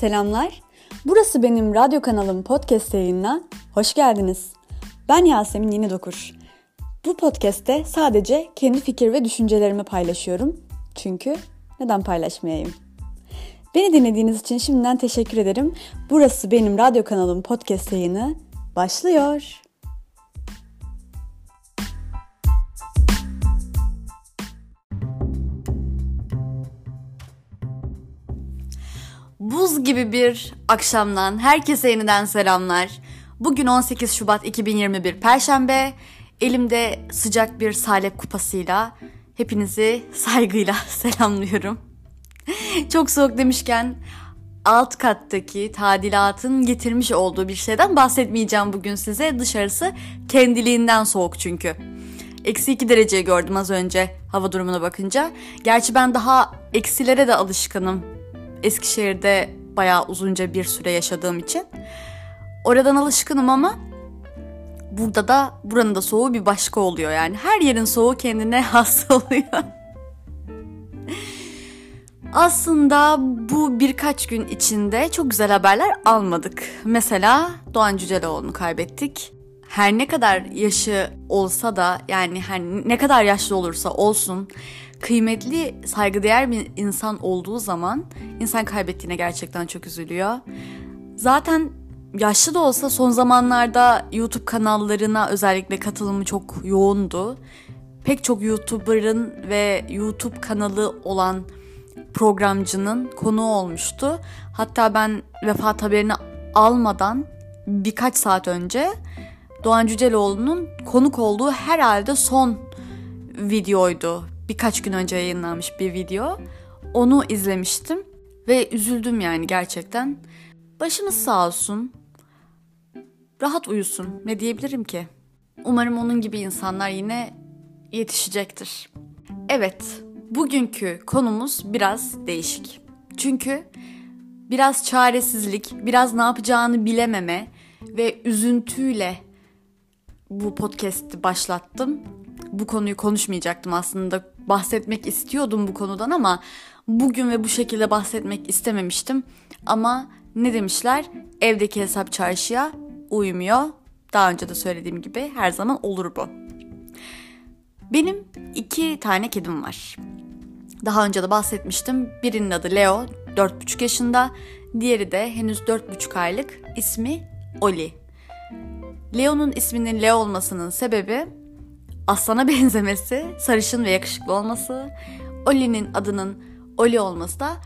Selamlar. Burası benim radyo kanalım podcast yayınına. Hoş geldiniz. Ben Yasemin Yeni Dokur. Bu podcast'te sadece kendi fikir ve düşüncelerimi paylaşıyorum. Çünkü neden paylaşmayayım? Beni dinlediğiniz için şimdiden teşekkür ederim. Burası benim radyo kanalım podcast yayını başlıyor. Buz gibi bir akşamdan herkese yeniden selamlar. Bugün 18 Şubat 2021 Perşembe. Elimde sıcak bir salep kupasıyla hepinizi saygıyla selamlıyorum. Çok soğuk demişken alt kattaki tadilatın getirmiş olduğu bir şeyden bahsetmeyeceğim bugün size. Dışarısı kendiliğinden soğuk çünkü. Eksi 2 dereceyi gördüm az önce hava durumuna bakınca. Gerçi ben daha eksilere de alışkınım. Eskişehir'de bayağı uzunca bir süre yaşadığım için. Oradan alışkınım ama burada da buranın da soğuğu bir başka oluyor yani. Her yerin soğuğu kendine has oluyor. Aslında bu birkaç gün içinde çok güzel haberler almadık. Mesela Doğan Cüceloğlu'nu kaybettik. Her ne kadar yaşı olsa da yani her ne kadar yaşlı olursa olsun kıymetli, saygıdeğer bir insan olduğu zaman insan kaybettiğine gerçekten çok üzülüyor. Zaten yaşlı da olsa son zamanlarda YouTube kanallarına özellikle katılımı çok yoğundu. Pek çok YouTuber'ın ve YouTube kanalı olan programcının konuğu olmuştu. Hatta ben vefat haberini almadan birkaç saat önce Doğan Cüceloğlu'nun konuk olduğu herhalde son videoydu. Birkaç gün önce yayınlanmış bir video. Onu izlemiştim ve üzüldüm yani gerçekten. Başımız sağ olsun. Rahat uyusun. Ne diyebilirim ki? Umarım onun gibi insanlar yine yetişecektir. Evet, bugünkü konumuz biraz değişik. Çünkü biraz çaresizlik, biraz ne yapacağını bilememe ve üzüntüyle bu podcast'i başlattım. Bu konuyu konuşmayacaktım aslında. Bahsetmek istiyordum bu konudan ama bugün ve bu şekilde bahsetmek istememiştim. Ama ne demişler? Evdeki hesap çarşıya uymuyor. Daha önce de söylediğim gibi her zaman olur bu. Benim iki tane kedim var. Daha önce de bahsetmiştim. Birinin adı Leo, 4,5 yaşında. Diğeri de henüz 4,5 aylık. İsmi Oli. Leo'nun isminin Leo olmasının sebebi aslana benzemesi, sarışın ve yakışıklı olması. Oli'nin adının Oli olması da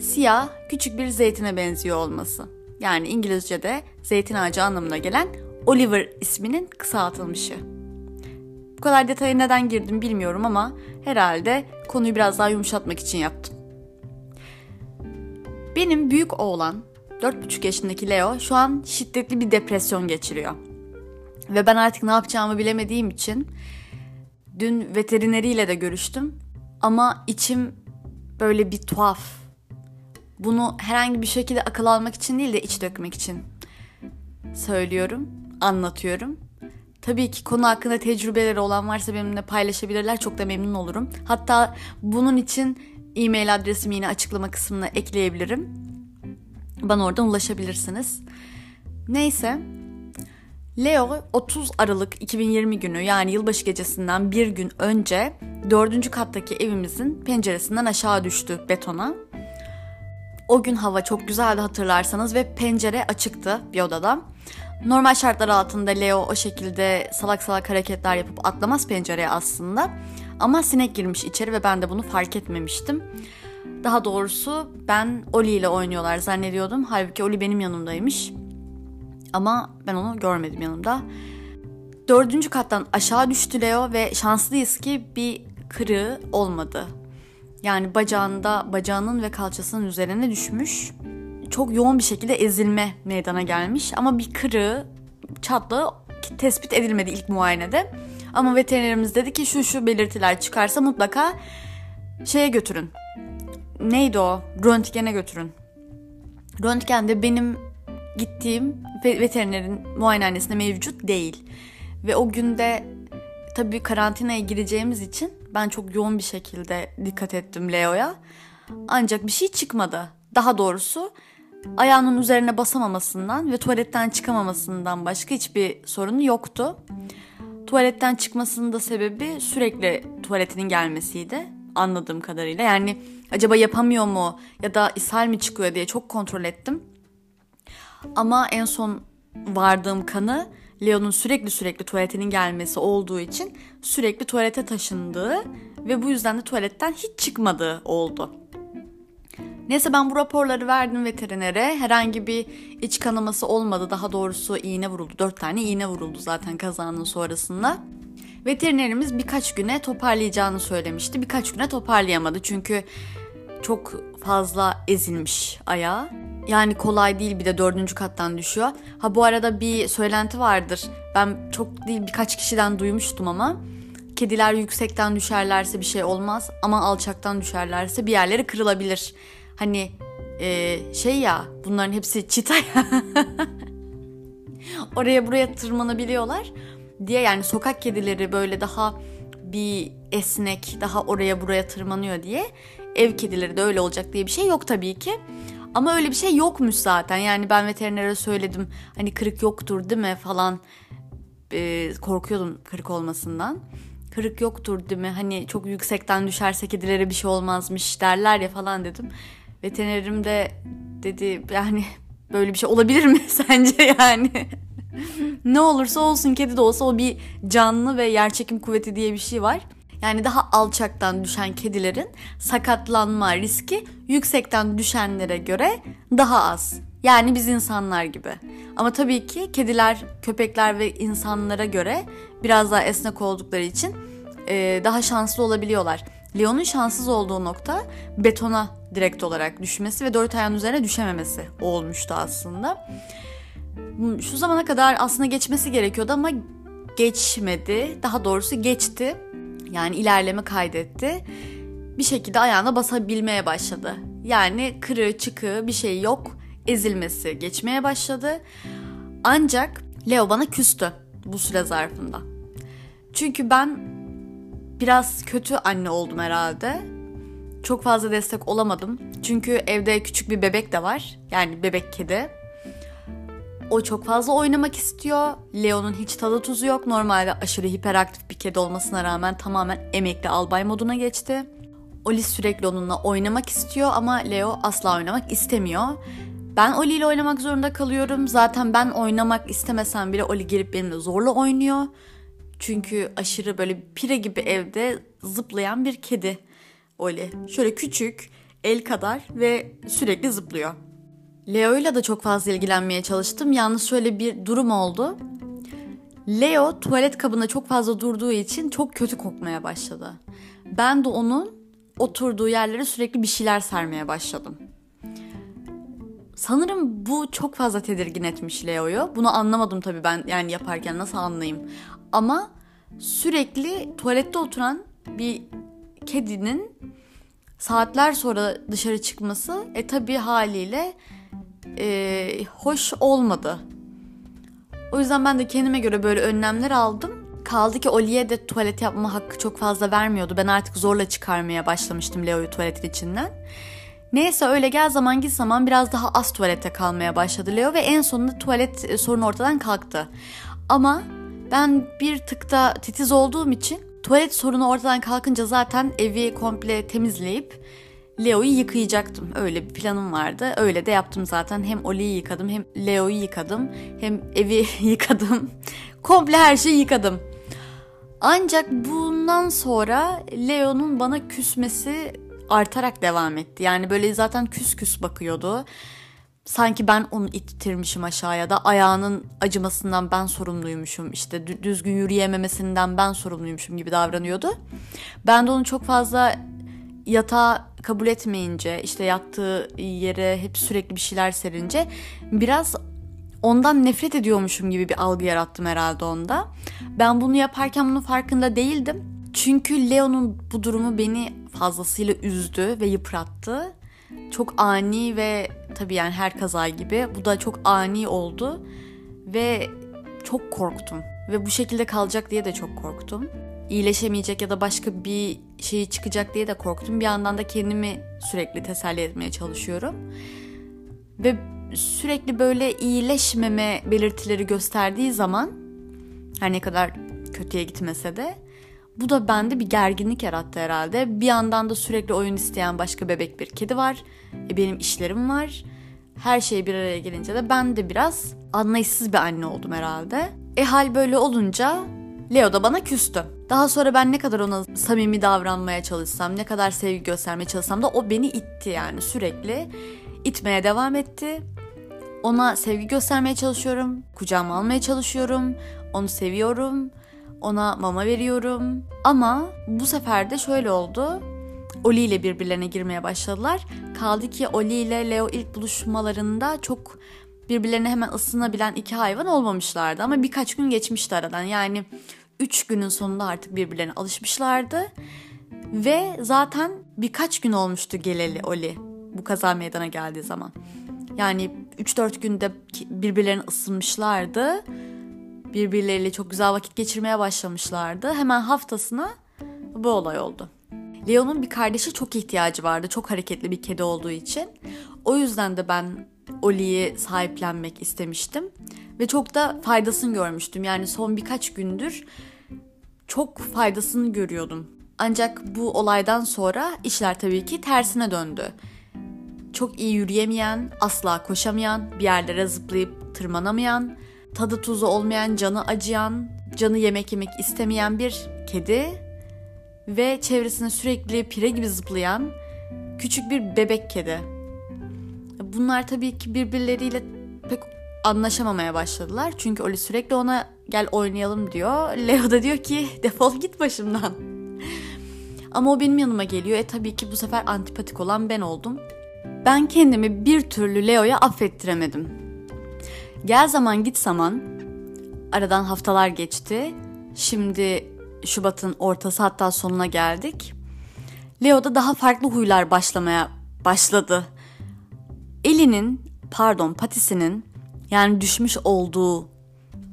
siyah, küçük bir zeytine benziyor olması. Yani İngilizce'de zeytin ağacı anlamına gelen Oliver isminin kısaltılmışı. Bu kadar detaya neden girdim bilmiyorum ama herhalde konuyu biraz daha yumuşatmak için yaptım. Benim büyük oğlan 4,5 yaşındaki Leo şu an şiddetli bir depresyon geçiriyor. Ve ben artık ne yapacağımı bilemediğim için dün veterineriyle de görüştüm. Ama içim böyle bir tuhaf. Bunu herhangi bir şekilde akıl almak için değil de iç dökmek için söylüyorum, anlatıyorum. Tabii ki konu hakkında tecrübeleri olan varsa benimle paylaşabilirler. Çok da memnun olurum. Hatta bunun için e-mail adresimi yine açıklama kısmına ekleyebilirim. Bana oradan ulaşabilirsiniz. Neyse. Leo 30 Aralık 2020 günü yani yılbaşı gecesinden bir gün önce dördüncü kattaki evimizin penceresinden aşağı düştü betona. O gün hava çok güzeldi hatırlarsanız ve pencere açıktı bir odada. Normal şartlar altında Leo o şekilde salak salak hareketler yapıp atlamaz pencereye aslında. Ama sinek girmiş içeri ve ben de bunu fark etmemiştim. Daha doğrusu ben Oli ile oynuyorlar zannediyordum. Halbuki Oli benim yanımdaymış. Ama ben onu görmedim yanımda. Dördüncü kattan aşağı düştü Leo ve şanslıyız ki bir kırığı olmadı. Yani bacağında, bacağının ve kalçasının üzerine düşmüş. Çok yoğun bir şekilde ezilme meydana gelmiş ama bir kırığı, çatlığı tespit edilmedi ilk muayenede. Ama veterinerimiz dedi ki şu şu belirtiler çıkarsa mutlaka şeye götürün. Neydi o? Röntgene götürün. Röntgende benim gittiğim veterinerin muayenehanesinde mevcut değil. Ve o günde tabii karantinaya gireceğimiz için ben çok yoğun bir şekilde dikkat ettim Leo'ya. Ancak bir şey çıkmadı. Daha doğrusu ayağının üzerine basamamasından ve tuvaletten çıkamamasından başka hiçbir sorunu yoktu. Tuvaletten çıkmasının da sebebi sürekli tuvaletinin gelmesiydi anladığım kadarıyla. Yani acaba yapamıyor mu ya da ishal mi çıkıyor diye çok kontrol ettim. Ama en son vardığım kanı Leo'nun sürekli sürekli tuvaletinin gelmesi olduğu için sürekli tuvalete taşındığı ve bu yüzden de tuvaletten hiç çıkmadığı oldu. Neyse ben bu raporları verdim veterinere. Herhangi bir iç kanaması olmadı. Daha doğrusu iğne vuruldu. Dört tane iğne vuruldu zaten kazanın sonrasında. Veterinerimiz birkaç güne toparlayacağını söylemişti. Birkaç güne toparlayamadı çünkü çok fazla ezilmiş ayağı. Yani kolay değil bir de dördüncü kattan düşüyor. Ha bu arada bir söylenti vardır. Ben çok değil birkaç kişiden duymuştum ama. Kediler yüksekten düşerlerse bir şey olmaz ama alçaktan düşerlerse bir yerleri kırılabilir. Hani e, şey ya bunların hepsi çita ya. Oraya buraya tırmanabiliyorlar diye yani sokak kedileri böyle daha bir esnek daha oraya buraya tırmanıyor diye ev kedileri de öyle olacak diye bir şey yok tabii ki. Ama öyle bir şey yokmuş zaten. Yani ben veterinere söyledim hani kırık yoktur değil mi falan. Ee, korkuyordum kırık olmasından. Kırık yoktur değil mi? Hani çok yüksekten düşerse kedilere bir şey olmazmış derler ya falan dedim. Veterinerim de dedi yani böyle bir şey olabilir mi sence yani? ne olursa olsun kedi de olsa o bir canlı ve yerçekim kuvveti diye bir şey var. Yani daha alçaktan düşen kedilerin sakatlanma riski yüksekten düşenlere göre daha az. Yani biz insanlar gibi. Ama tabii ki kediler, köpekler ve insanlara göre biraz daha esnek oldukları için e, daha şanslı olabiliyorlar. Leon'un şanssız olduğu nokta betona direkt olarak düşmesi ve dört ayağın üzerine düşememesi olmuştu aslında. Şu zamana kadar aslında geçmesi gerekiyordu ama geçmedi. Daha doğrusu geçti. Yani ilerleme kaydetti. Bir şekilde ayağına basabilmeye başladı. Yani kırığı çıkığı bir şey yok. Ezilmesi geçmeye başladı. Ancak Leo bana küstü bu süre zarfında. Çünkü ben biraz kötü anne oldum herhalde. Çok fazla destek olamadım. Çünkü evde küçük bir bebek de var. Yani bebek kedi. O çok fazla oynamak istiyor. Leo'nun hiç tadı tuzu yok. Normalde aşırı hiperaktif bir kedi olmasına rağmen tamamen emekli albay moduna geçti. Oli sürekli onunla oynamak istiyor ama Leo asla oynamak istemiyor. Ben Oli ile oynamak zorunda kalıyorum. Zaten ben oynamak istemesem bile Oli gelip benimle zorla oynuyor. Çünkü aşırı böyle pire gibi evde zıplayan bir kedi Oli. Şöyle küçük, el kadar ve sürekli zıplıyor. Leo ile de çok fazla ilgilenmeye çalıştım. Yalnız şöyle bir durum oldu. Leo tuvalet kabında çok fazla durduğu için çok kötü kokmaya başladı. Ben de onun oturduğu yerlere sürekli bir şeyler sermeye başladım. Sanırım bu çok fazla tedirgin etmiş Leo'yu. Bunu anlamadım tabii ben yani yaparken nasıl anlayayım. Ama sürekli tuvalette oturan bir kedinin saatler sonra dışarı çıkması e tabii haliyle e, hoş olmadı. O yüzden ben de kendime göre böyle önlemler aldım. Kaldı ki Oli'ye de tuvalet yapma hakkı çok fazla vermiyordu. Ben artık zorla çıkarmaya başlamıştım Leo'yu tuvaletin içinden. Neyse öyle gel zaman git zaman biraz daha az tuvalette kalmaya başladı Leo ve en sonunda tuvalet e, sorunu ortadan kalktı. Ama ben bir tıkta titiz olduğum için tuvalet sorunu ortadan kalkınca zaten evi komple temizleyip Leo'yu yıkayacaktım. Öyle bir planım vardı. Öyle de yaptım zaten. Hem Oli'yi yıkadım hem Leo'yu yıkadım. Hem evi yıkadım. Komple her şeyi yıkadım. Ancak bundan sonra Leo'nun bana küsmesi artarak devam etti. Yani böyle zaten küs küs bakıyordu. Sanki ben onu ittirmişim aşağıya da ayağının acımasından ben sorumluymuşum. İşte düzgün yürüyememesinden ben sorumluymuşum gibi davranıyordu. Ben de onu çok fazla yatağı kabul etmeyince işte yattığı yere hep sürekli bir şeyler serince biraz ondan nefret ediyormuşum gibi bir algı yarattım herhalde onda. Ben bunu yaparken bunun farkında değildim. Çünkü Leo'nun bu durumu beni fazlasıyla üzdü ve yıprattı. Çok ani ve tabii yani her kaza gibi bu da çok ani oldu ve çok korktum. Ve bu şekilde kalacak diye de çok korktum iyileşemeyecek ya da başka bir şey çıkacak diye de korktum. Bir yandan da kendimi sürekli teselli etmeye çalışıyorum. Ve sürekli böyle iyileşmeme belirtileri gösterdiği zaman her ne kadar kötüye gitmese de bu da bende bir gerginlik yarattı herhalde. Bir yandan da sürekli oyun isteyen başka bebek bir kedi var. E benim işlerim var. Her şey bir araya gelince de ben de biraz anlayışsız bir anne oldum herhalde. E hal böyle olunca Leo da bana küstü. Daha sonra ben ne kadar ona samimi davranmaya çalışsam, ne kadar sevgi göstermeye çalışsam da o beni itti yani sürekli. itmeye devam etti. Ona sevgi göstermeye çalışıyorum, kucağıma almaya çalışıyorum, onu seviyorum, ona mama veriyorum. Ama bu sefer de şöyle oldu. Oli ile birbirlerine girmeye başladılar. Kaldı ki Oli ile Leo ilk buluşmalarında çok birbirlerine hemen ısınabilen iki hayvan olmamışlardı. Ama birkaç gün geçmişti aradan. Yani üç günün sonunda artık birbirlerine alışmışlardı. Ve zaten birkaç gün olmuştu geleli Oli bu kaza meydana geldiği zaman. Yani 3-4 günde birbirlerine ısınmışlardı. Birbirleriyle çok güzel vakit geçirmeye başlamışlardı. Hemen haftasına bu olay oldu. Leo'nun bir kardeşi çok ihtiyacı vardı. Çok hareketli bir kedi olduğu için. O yüzden de ben Oli'yi sahiplenmek istemiştim. Ve çok da faydasını görmüştüm. Yani son birkaç gündür çok faydasını görüyordum. Ancak bu olaydan sonra işler tabii ki tersine döndü. Çok iyi yürüyemeyen, asla koşamayan, bir yerlere zıplayıp tırmanamayan, tadı tuzu olmayan, canı acıyan, canı yemek yemek istemeyen bir kedi ve çevresine sürekli pire gibi zıplayan küçük bir bebek kedi. Bunlar tabii ki birbirleriyle pek anlaşamamaya başladılar. Çünkü Oli sürekli ona gel oynayalım diyor. Leo da diyor ki defol git başımdan. Ama o benim yanıma geliyor. E tabii ki bu sefer antipatik olan ben oldum. Ben kendimi bir türlü Leo'ya affettiremedim. Gel zaman git zaman aradan haftalar geçti. Şimdi Şubat'ın ortası hatta sonuna geldik. Leo'da daha farklı huylar başlamaya başladı. Elinin, pardon patisinin yani düşmüş olduğu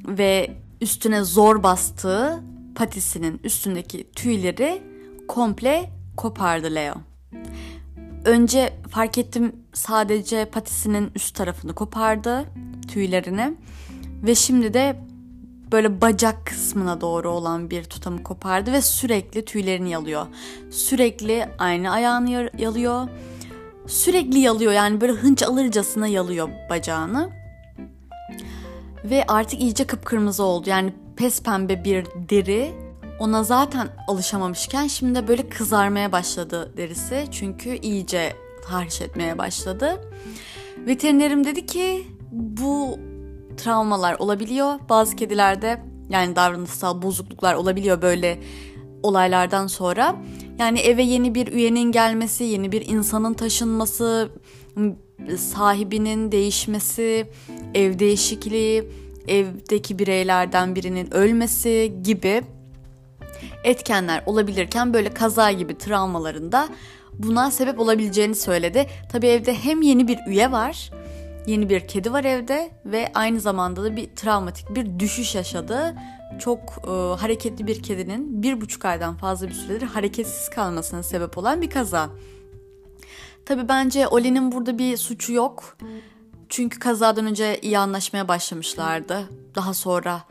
ve üstüne zor bastığı patisinin üstündeki tüyleri komple kopardı Leo. Önce fark ettim sadece patisinin üst tarafını kopardı tüylerini ve şimdi de böyle bacak kısmına doğru olan bir tutamı kopardı ve sürekli tüylerini yalıyor. Sürekli aynı ayağını yalıyor. Sürekli yalıyor yani böyle hınç alırcasına yalıyor bacağını. Ve artık iyice kıpkırmızı oldu. Yani pes pembe bir deri ona zaten alışamamışken şimdi de böyle kızarmaya başladı derisi. Çünkü iyice tahriş etmeye başladı. Veterinerim dedi ki bu travmalar olabiliyor. Bazı kedilerde yani davranışsal bozukluklar olabiliyor böyle olaylardan sonra. Yani eve yeni bir üyenin gelmesi, yeni bir insanın taşınması, sahibinin değişmesi, ev değişikliği, evdeki bireylerden birinin ölmesi gibi etkenler olabilirken böyle kaza gibi travmalarında buna sebep olabileceğini söyledi. Tabii evde hem yeni bir üye var, yeni bir kedi var evde ve aynı zamanda da bir travmatik bir düşüş yaşadı. Çok e, hareketli bir kedinin bir buçuk aydan fazla bir süredir hareketsiz kalmasına sebep olan bir kaza. Tabii bence Oli'nin burada bir suçu yok. Çünkü kazadan önce iyi anlaşmaya başlamışlardı. Daha sonra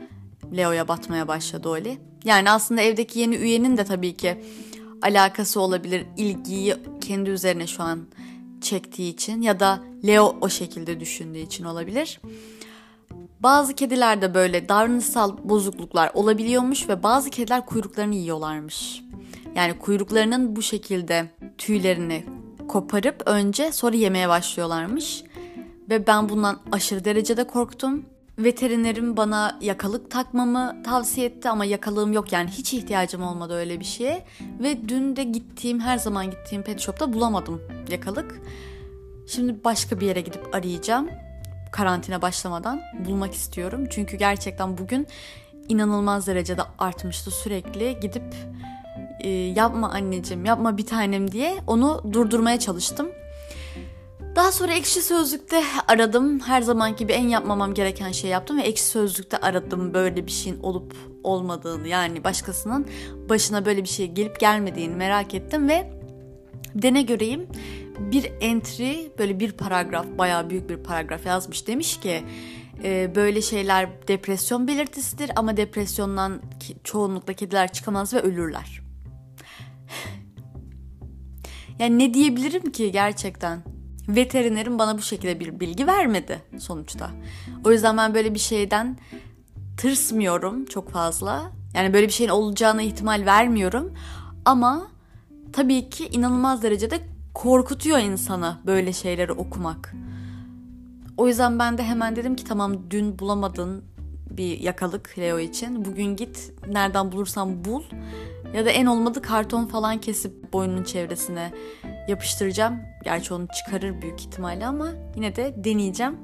Leo'ya batmaya başladı Oli. Yani aslında evdeki yeni üyenin de tabii ki alakası olabilir. ilgiyi kendi üzerine şu an çektiği için ya da Leo o şekilde düşündüğü için olabilir. Bazı kedilerde böyle davranışsal bozukluklar olabiliyormuş ve bazı kediler kuyruklarını yiyorlarmış. Yani kuyruklarının bu şekilde tüylerini koparıp önce sonra yemeye başlıyorlarmış. Ve ben bundan aşırı derecede korktum. Veterinerim bana yakalık takmamı tavsiye etti ama yakalığım yok yani hiç ihtiyacım olmadı öyle bir şeye. Ve dün de gittiğim her zaman gittiğim pet shop'ta bulamadım yakalık. Şimdi başka bir yere gidip arayacağım. Karantina başlamadan bulmak istiyorum. Çünkü gerçekten bugün inanılmaz derecede artmıştı sürekli gidip e, yapma anneciğim yapma bir tanem diye onu durdurmaya çalıştım. Daha sonra ekşi sözlükte aradım. Her zaman gibi en yapmamam gereken şey yaptım ve ekşi sözlükte aradım böyle bir şeyin olup olmadığını yani başkasının başına böyle bir şey gelip gelmediğini merak ettim ve dene göreyim bir entry böyle bir paragraf bayağı büyük bir paragraf yazmış demiş ki e, böyle şeyler depresyon belirtisidir ama depresyondan çoğunlukla kediler çıkamaz ve ölürler. Yani ne diyebilirim ki gerçekten? Veterinerim bana bu şekilde bir bilgi vermedi sonuçta. O yüzden ben böyle bir şeyden tırsmıyorum çok fazla. Yani böyle bir şeyin olacağına ihtimal vermiyorum. Ama tabii ki inanılmaz derecede korkutuyor insanı böyle şeyleri okumak. O yüzden ben de hemen dedim ki tamam dün bulamadın bir yakalık Leo için. Bugün git nereden bulursan bul. Ya da en olmadı karton falan kesip boynunun çevresine yapıştıracağım. Gerçi onu çıkarır büyük ihtimalle ama yine de deneyeceğim.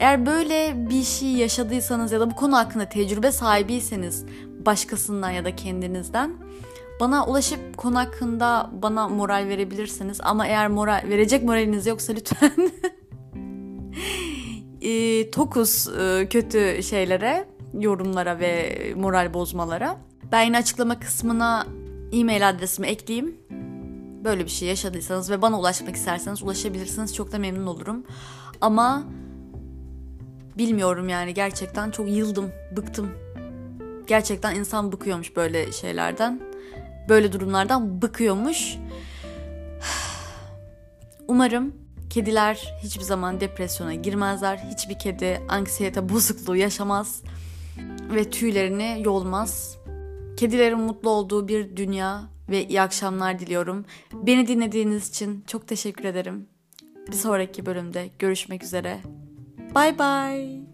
Eğer böyle bir şey yaşadıysanız ya da bu konu hakkında tecrübe sahibiyseniz başkasından ya da kendinizden bana ulaşıp konu hakkında bana moral verebilirsiniz. Ama eğer moral verecek moraliniz yoksa lütfen e, tokus e, kötü şeylere, yorumlara ve moral bozmalara. Ben yine açıklama kısmına e-mail adresimi ekleyeyim. Böyle bir şey yaşadıysanız ve bana ulaşmak isterseniz ulaşabilirsiniz. Çok da memnun olurum. Ama bilmiyorum yani gerçekten çok yıldım, bıktım. Gerçekten insan bıkıyormuş böyle şeylerden. Böyle durumlardan bıkıyormuş. Umarım kediler hiçbir zaman depresyona girmezler. Hiçbir kedi anksiyete bozukluğu yaşamaz ve tüylerini yolmaz. Kedilerin mutlu olduğu bir dünya ve iyi akşamlar diliyorum. Beni dinlediğiniz için çok teşekkür ederim. Bir sonraki bölümde görüşmek üzere. Bye bye.